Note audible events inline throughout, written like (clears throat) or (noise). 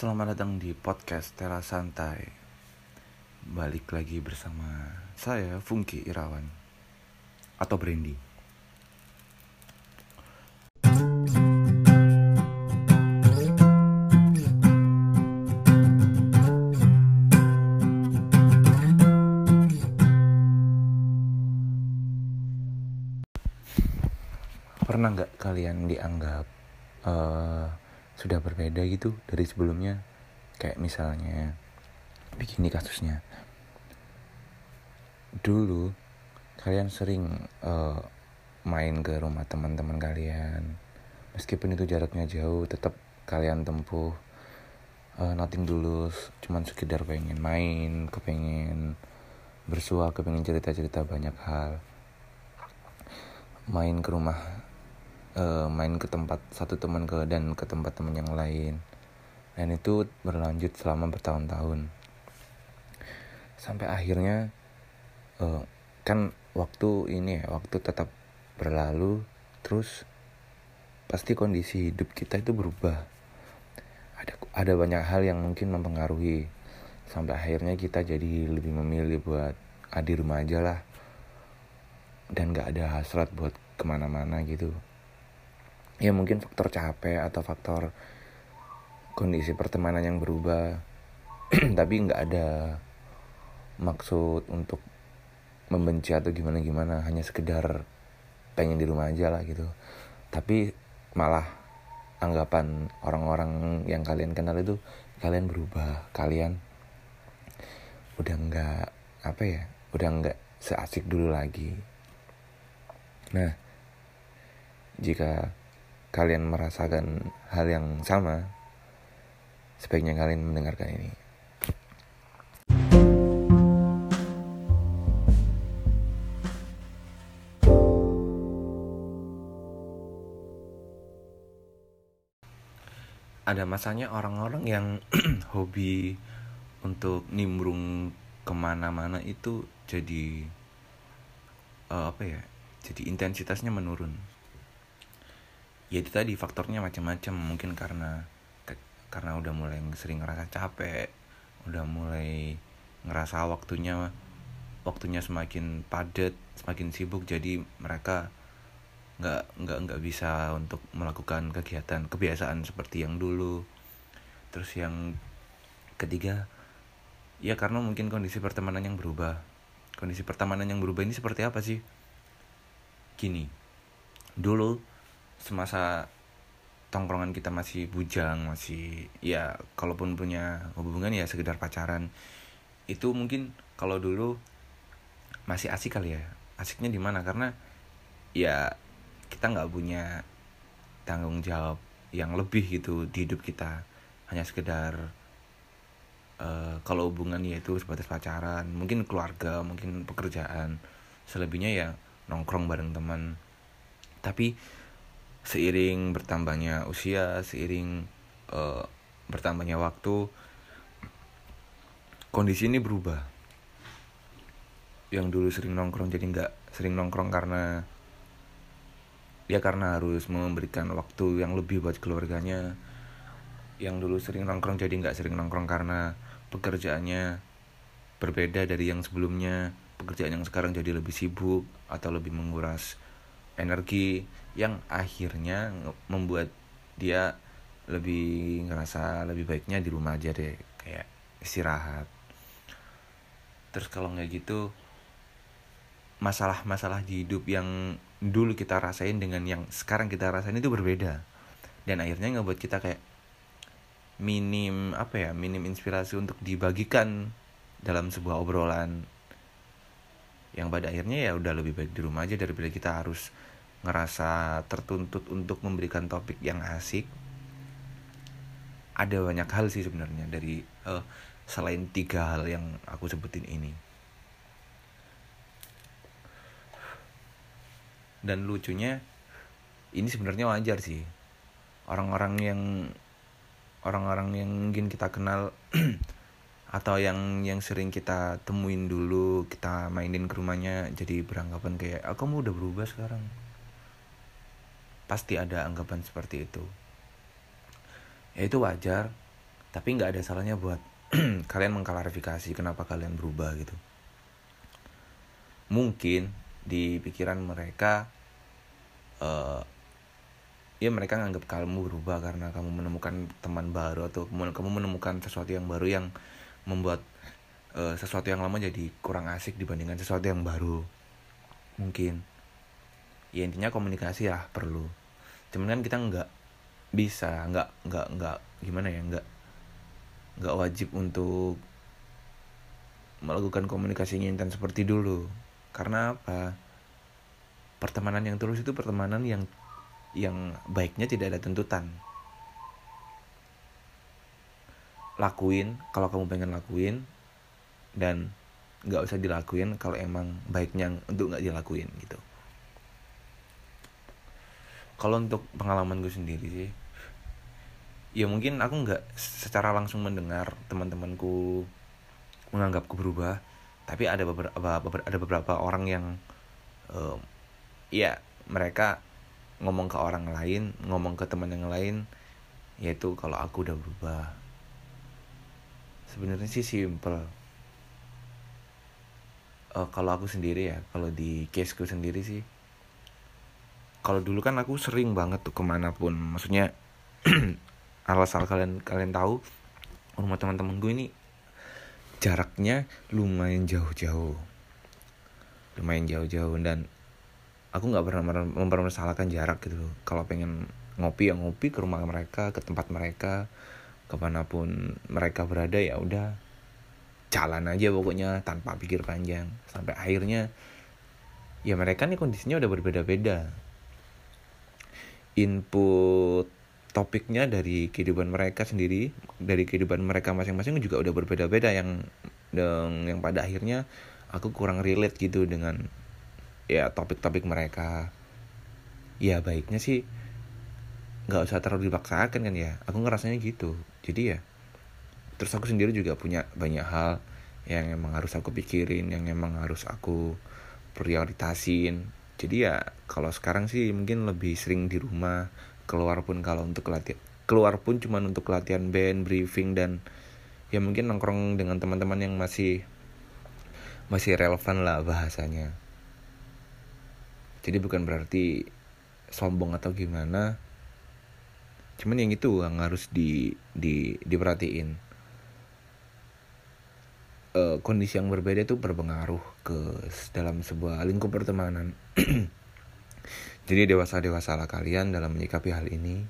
Selamat datang di podcast Tera Santai. Balik lagi bersama saya Funky Irawan. Atau Brandy Pernah nggak kalian dianggap uh, sudah berbeda gitu dari sebelumnya? Kayak misalnya, begini kasusnya. Dulu kalian sering uh, main ke rumah teman-teman kalian, meskipun itu jaraknya jauh, tetap kalian tempuh uh, nothing dulu, cuman sekedar pengen main, kepengen bersua, kepengen cerita-cerita banyak hal main ke rumah uh, main ke tempat satu teman ke dan ke tempat teman yang lain. Dan itu berlanjut selama bertahun-tahun. Sampai akhirnya uh, kan waktu ini ya waktu tetap berlalu terus pasti kondisi hidup kita itu berubah. Ada ada banyak hal yang mungkin mempengaruhi. Sampai akhirnya kita jadi lebih memilih buat ah, di rumah aja lah. Dan gak ada hasrat buat ke mana-mana gitu ya mungkin faktor capek atau faktor kondisi pertemanan yang berubah. (clears throat) Tapi nggak ada maksud untuk membenci atau gimana gimana hanya sekedar pengen di rumah aja lah gitu. Tapi malah anggapan orang-orang yang kalian kenal itu kalian berubah kalian udah nggak apa ya udah nggak seasik dulu lagi. Nah jika kalian merasakan hal yang sama, sebaiknya kalian mendengarkan ini. Ada masanya orang-orang yang (clears throat) hobi untuk nimbrung ke mana-mana itu jadi uh, apa ya jadi intensitasnya menurun ya itu tadi faktornya macam-macam mungkin karena karena udah mulai sering ngerasa capek udah mulai ngerasa waktunya waktunya semakin padat semakin sibuk jadi mereka nggak nggak nggak bisa untuk melakukan kegiatan kebiasaan seperti yang dulu. Terus yang ketiga ya karena mungkin kondisi pertemanan yang berubah. Kondisi pertemanan yang berubah ini seperti apa sih? Gini dulu semasa tongkrongan kita masih bujang masih ya kalaupun punya hubungan ya sekedar pacaran itu mungkin kalau dulu masih asik kali ya. Asiknya di mana? Karena ya kita nggak punya tanggung jawab yang lebih gitu di hidup kita. Hanya sekedar uh, kalau hubungan ya itu sebatas pacaran mungkin keluarga mungkin pekerjaan. Selebihnya ya nongkrong bareng teman. Tapi seiring bertambahnya usia seiring uh, bertambahnya waktu kondisi ini berubah. Yang dulu sering nongkrong jadi nggak sering nongkrong karena ya karena harus memberikan waktu yang lebih buat keluarganya. Yang dulu sering nongkrong jadi nggak sering nongkrong karena pekerjaannya berbeda dari yang sebelumnya. Pekerjaan yang sekarang jadi lebih sibuk atau lebih menguras energi yang akhirnya membuat dia lebih ngerasa lebih baiknya di rumah aja deh kayak istirahat. Terus kalau nggak gitu masalah-masalah di hidup yang dulu kita rasain dengan yang sekarang kita rasain itu berbeda. Dan akhirnya ngebuat kita kayak minim apa ya minim inspirasi untuk dibagikan dalam sebuah obrolan yang pada akhirnya ya udah lebih baik di rumah aja daripada kita harus ngerasa tertuntut untuk memberikan topik yang asik. Ada banyak hal sih sebenarnya dari uh, selain tiga hal yang aku sebutin ini. Dan lucunya ini sebenarnya wajar sih. Orang-orang yang orang-orang yang mungkin kita kenal (clears throat) atau yang yang sering kita temuin dulu kita mainin ke rumahnya jadi beranggapan kayak aku ah, mau udah berubah sekarang. Pasti ada anggapan seperti itu. Ya itu wajar tapi nggak ada salahnya buat (clears throat) kalian mengklarifikasi kenapa kalian berubah gitu. Mungkin di pikiran mereka uh, ya mereka nganggap kamu berubah karena kamu menemukan teman baru atau kamu menemukan sesuatu yang baru yang membuat uh, sesuatu yang lama jadi kurang asik dibandingkan sesuatu yang baru. Mungkin. Ya intinya komunikasi lah perlu. Cuman kan kita nggak bisa nggak nggak nggak gimana ya nggak nggak wajib untuk melakukan komunikasinya intens seperti dulu. Karena apa? Pertemanan yang tulus itu pertemanan yang yang baiknya tidak ada tuntutan lakuin kalau kamu pengen lakuin dan nggak usah dilakuin kalau emang baiknya untuk nggak dilakuin gitu. Kalau untuk pengalaman gue sendiri sih ya mungkin aku nggak secara langsung mendengar teman-temanku menganggapku berubah tapi ada beberapa ada beberapa orang yang um, ya mereka ngomong ke orang lain ngomong ke teman yang lain yaitu kalau aku udah berubah sebenarnya sih simple uh, kalau aku sendiri ya kalau di caseku sendiri sih kalau dulu kan aku sering banget tuh ke mana pun. Maksudnya (clears throat) asal kalian kalian tahu rumah teman-teman gue ini jaraknya lumayan jauh-jauh. Lumayan jauh-jauh dan aku nggak pernah mempermasalahkan jarak gitu kalau pengen ngopi ya ngopi ke rumah mereka ke tempat mereka ke mana pun mereka berada ya udah jalan aja pokoknya tanpa pikir panjang. Sampai akhirnya ya mereka nih kondisinya udah berbeda-beda. Input topiknya dari kehidupan mereka sendiri dari kehidupan mereka masing-masing juga udah berbeda-beda. Yang yang yang pada akhirnya aku kurang relate gitu dengan ya topik-topik mereka. Ya baiknya sih nggak usah terlalu dipaksakan kan ya. Aku ngerasanya gitu jadi ya terus aku sendiri juga punya banyak hal yang emang harus aku pikirin yang emang harus aku prioritasin. Jadi ya kalau sekarang sih mungkin lebih sering di rumah keluar pun kalau untuk latihan keluar pun cuma untuk latihan band briefing dan ya mungkin nongkrong dengan teman-teman yang masih masih relevan lah bahasanya. Jadi bukan berarti sombong atau gimana cuman yang itu yang harus di di diperhatiin e, kondisi yang berbeda itu berpengaruh ke dalam sebuah lingkup pertemanan (clears throat) Jadi dewasa-dewasalah kalian dalam menyikapi hal ini.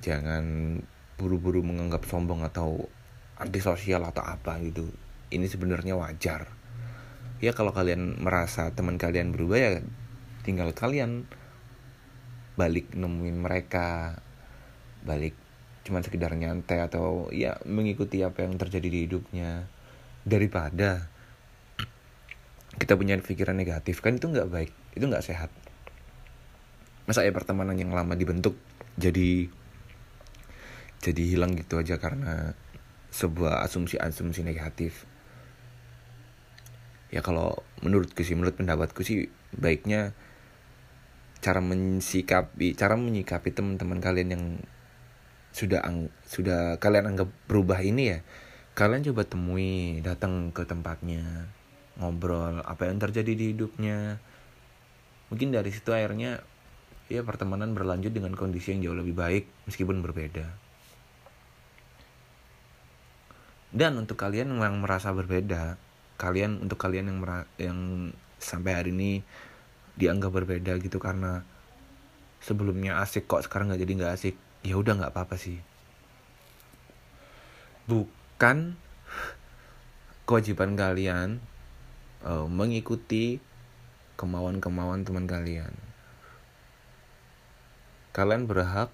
Jangan buru-buru menganggap sombong atau antisosial atau apa gitu. Ini sebenarnya wajar. Ya kalau kalian merasa teman kalian berubah ya tinggal kalian balik nemuin mereka. Balik cuman sekedar nyantai atau ya mengikuti apa yang terjadi di hidupnya. Daripada kita punya pikiran negatif kan itu nggak baik itu nggak sehat. Masa ya pertemanan yang lama dibentuk jadi jadi hilang gitu aja karena sebuah asumsi-asumsi negatif. Ya kalau menurutku sih menurut pendapatku sih baiknya cara mensikapi cara menyikapi teman-teman kalian yang sudah ang, sudah kalian anggap berubah ini ya kalian coba temui datang ke tempatnya ngobrol apa yang terjadi di hidupnya mungkin dari situ akhirnya ya pertemanan berlanjut dengan kondisi yang jauh lebih baik meskipun berbeda. Dan untuk kalian yang merasa berbeda, kalian untuk kalian yang yang sampai hari ini dianggap berbeda gitu karena sebelumnya asik kok sekarang nggak jadi nggak asik, ya udah nggak apa-apa sih. Bukan kewajiban kalian uh, mengikuti kemauan-kemauan teman kalian Kalian berhak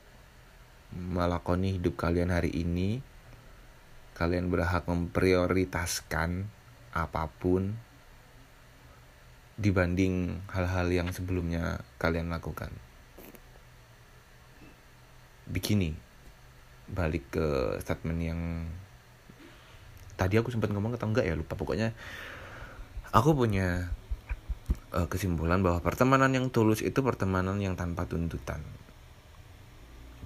melakoni hidup kalian hari ini. Kalian berhak memprioritaskan apa pun dibanding hal-hal yang sebelumnya kalian lakukan. Begini, balik ke statement yang tadi aku sempat ngomong atau enggak ya lupa. Pokoknya aku punya uh, kesimpulan bahwa pertemanan yang tulus itu pertemanan yang tanpa tuntutan.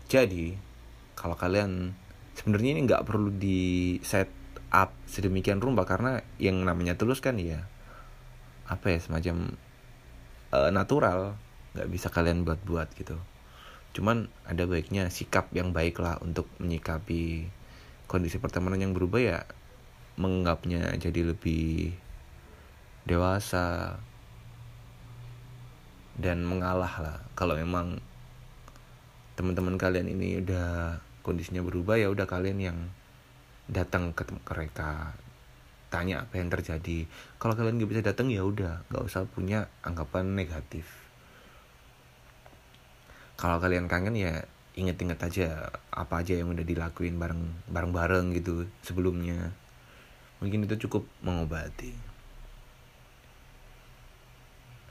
Jadi, kalau kalian sebenarnya ini nggak perlu di set up sedemikian rupa karena yang namanya tulus kan ya apa ya semacam uh, natural. Nggak bisa kalian buat-buat gitu cuman ada baiknya sikap yang baik lah untuk menyikapi kondisi pertemanan yang berubah ya menganggapnya jadi lebih dewasa dan mengalah lah. Kalau memang teman-teman kalian ini udah kondisinya berubah ya udah kalian yang datang ke mereka tanya apa yang terjadi. Kalau kalian nggak bisa datang ya udah nggak usah punya anggapan negatif kalau kalian kangen ya inget-inget aja apa aja yang udah dilakuin bareng bareng-bareng gitu sebelumnya. Mungkin itu cukup mengobati.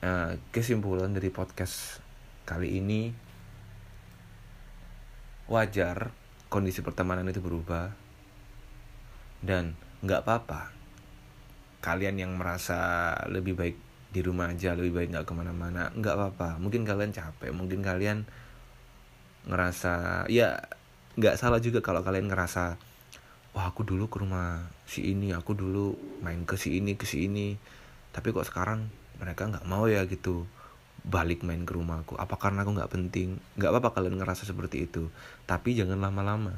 Uh, kesimpulan dari podcast kali ini wajar kondisi pertemanan itu berubah. Dan nggak apa-apa. Kalian yang merasa lebih baik di rumah aja lebih baik nggak ke mana-mana. Nggak apa-apa. Mungkin kalian capek mungkin kalian ngerasa ya nggak salah juga kalau kalian ngerasa wah aku dulu ke rumah si ini aku dulu main ke si ini ke si ini. Tapi kok sekarang mereka nggak mau ya gitu balik main ke rumahku apa karena aku nggak penting? Nggak apa-apa kalian ngerasa seperti itu. Tapi jangan lama-lama.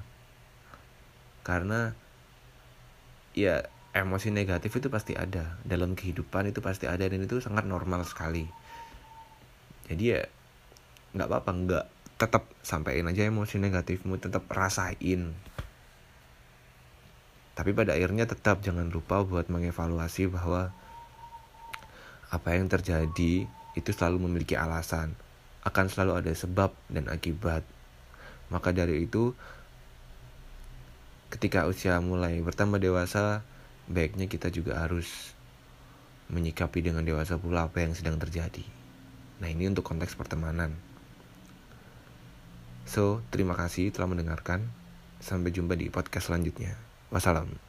Karena ya emosi negatif itu pasti ada. Dalam kehidupan itu pasti ada dan itu sangat normal sekali. Jadi ya nggak apa-apa nggak tetap sampaikan aja emosi negatifmu tetap rasain. Tapi pada akhirnya tetap jangan lupa buat mengevaluasi bahwa apa yang terjadi itu selalu memiliki alasan akan selalu ada sebab dan akibat. Maka dari itu ketika usia mulai bertambah dewasa baiknya kita juga harus menyikapi dengan dewasa pula apa yang sedang terjadi. Nah, ini untuk konteks pertemanan. So, terima kasih telah mendengarkan. Sampai jumpa di podcast selanjutnya. Wassalam.